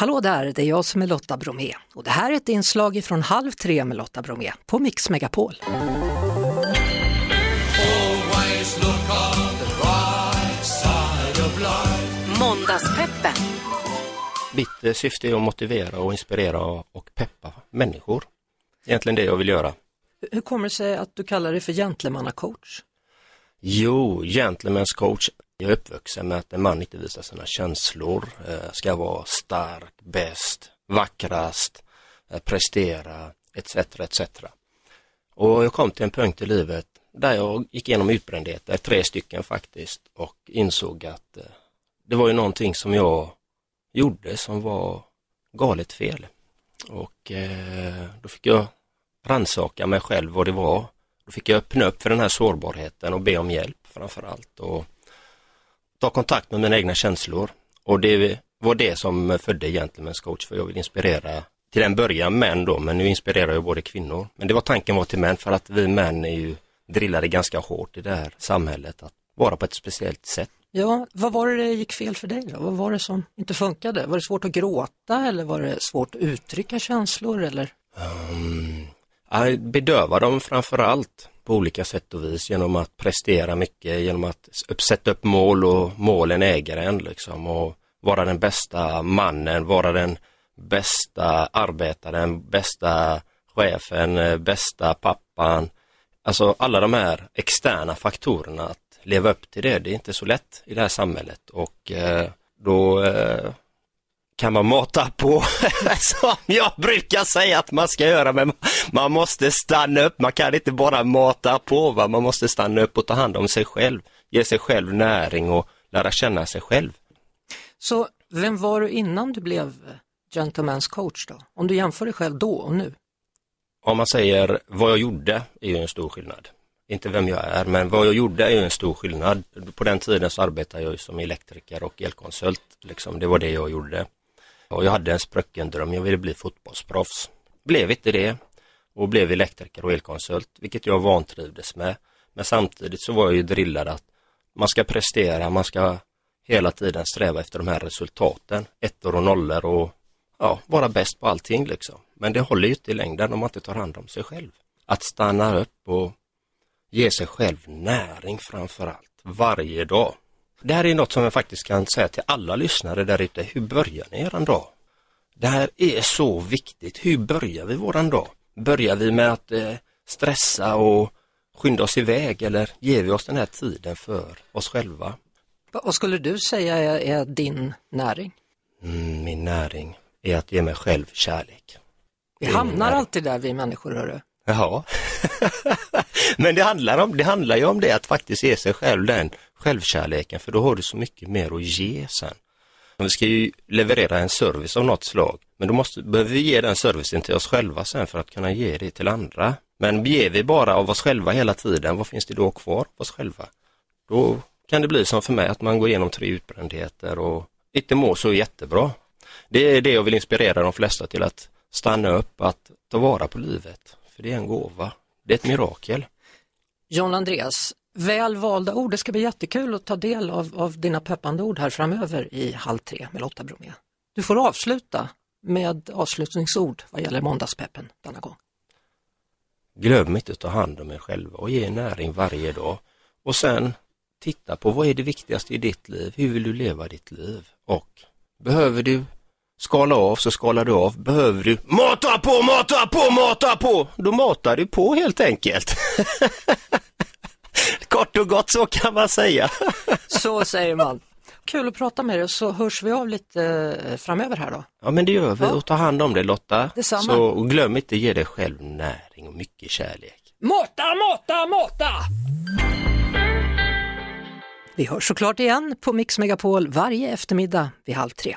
Hallå där, det är jag som är Lotta Bromé och det här är ett inslag från Halv tre med Lotta Bromé på Mix Megapol. Måndagspeppen. Mitt eh, syfte är att motivera och inspirera och peppa människor. Egentligen det jag vill göra. Hur kommer det sig att du kallar dig för gentlemannacoach? Jo, gentleman's coach. Jag är uppvuxen med att en man inte visar sina känslor, eh, ska vara stark, bäst, vackrast, eh, prestera, etc. etc. Och jag kom till en punkt i livet där jag gick igenom utbrändheter, tre stycken faktiskt, och insåg att eh, det var ju någonting som jag gjorde som var galet fel. Och eh, då fick jag rannsaka mig själv vad det var. Då fick jag öppna upp för den här sårbarheten och be om hjälp framför allt och ta kontakt med mina egna känslor. Och det var det som födde Gentlemen's coach för jag vill inspirera till en början män då, men nu inspirerar jag både kvinnor. Men det var tanken var till män för att vi män är ju drillade ganska hårt i det här samhället att vara på ett speciellt sätt. Ja, vad var det det gick fel för dig då? Vad var det som inte funkade? Var det svårt att gråta eller var det svårt att uttrycka känslor eller? Um, bedöva dem framför allt på olika sätt och vis genom att prestera mycket, genom att sätta upp mål och målen äger en liksom och vara den bästa mannen, vara den bästa arbetaren, bästa chefen, eh, bästa pappan. Alltså alla de här externa faktorerna, att leva upp till det, det är inte så lätt i det här samhället och eh, då eh, kan man mata på som jag brukar säga att man ska göra men man måste stanna upp, man kan inte bara mata på, va? man måste stanna upp och ta hand om sig själv, ge sig själv näring och lära känna sig själv. Så vem var du innan du blev Gentleman's coach då? Om du jämför dig själv då och nu? Om man säger vad jag gjorde är ju en stor skillnad. Inte vem jag är, men vad jag gjorde är ju en stor skillnad. På den tiden så arbetade jag som elektriker och elkonsult. Liksom. Det var det jag gjorde. Och jag hade en sprucken dröm, jag ville bli fotbollsproffs. Blev inte det och blev elektriker och elkonsult, vilket jag vantrivdes med. Men samtidigt så var jag ju drillad att man ska prestera, man ska hela tiden sträva efter de här resultaten, ettor och nollor och ja, vara bäst på allting liksom. Men det håller ju inte i längden om man inte tar hand om sig själv. Att stanna upp och ge sig själv näring framför allt, varje dag. Det här är något som jag faktiskt kan säga till alla lyssnare där ute. Hur börjar ni eran dag? Det här är så viktigt. Hur börjar vi våran dag? Börjar vi med att eh, stressa och skynda oss iväg eller ger vi oss den här tiden för oss själva? Vad skulle du säga är, är din näring? Mm, min näring är att ge mig själv kärlek. Vi hamnar alltid där vi människor, hörru. Jaha. Men det handlar, om, det handlar ju om det att faktiskt ge sig själv den självkärleken för då har du så mycket mer att ge sen. Vi ska ju leverera en service av något slag, men då måste, behöver vi ge den servicen till oss själva sen för att kunna ge det till andra. Men ger vi bara av oss själva hela tiden, vad finns det då kvar av oss själva? Då kan det bli som för mig att man går igenom tre utbrändheter och inte mår så jättebra. Det är det jag vill inspirera de flesta till att stanna upp, att ta vara på livet. För det är en gåva. Det är ett mirakel. John Andreas, väl valda ord. Det ska bli jättekul att ta del av, av dina peppande ord här framöver i Halv tre med Lotta Bromé. Du får avsluta med avslutningsord vad gäller måndagspeppen denna gång. Glöm inte att ta hand om er själva och ge näring varje dag. Och sen titta på vad är det viktigaste i ditt liv? Hur vill du leva ditt liv? Och behöver du skala av så skalar du av. Behöver du mata på, mata på, mata på, då matar du på helt enkelt. Kort och gott så kan man säga. så säger man. Kul att prata med dig så hörs vi av lite eh, framöver här då. Ja men det gör vi Ja. och ta hand om det Lotta. Detsamma. Så och glöm inte ge dig själv näring och mycket kärlek. Mata, mata, mata! Vi hörs såklart igen på Mix Megapol varje eftermiddag vid halv tre.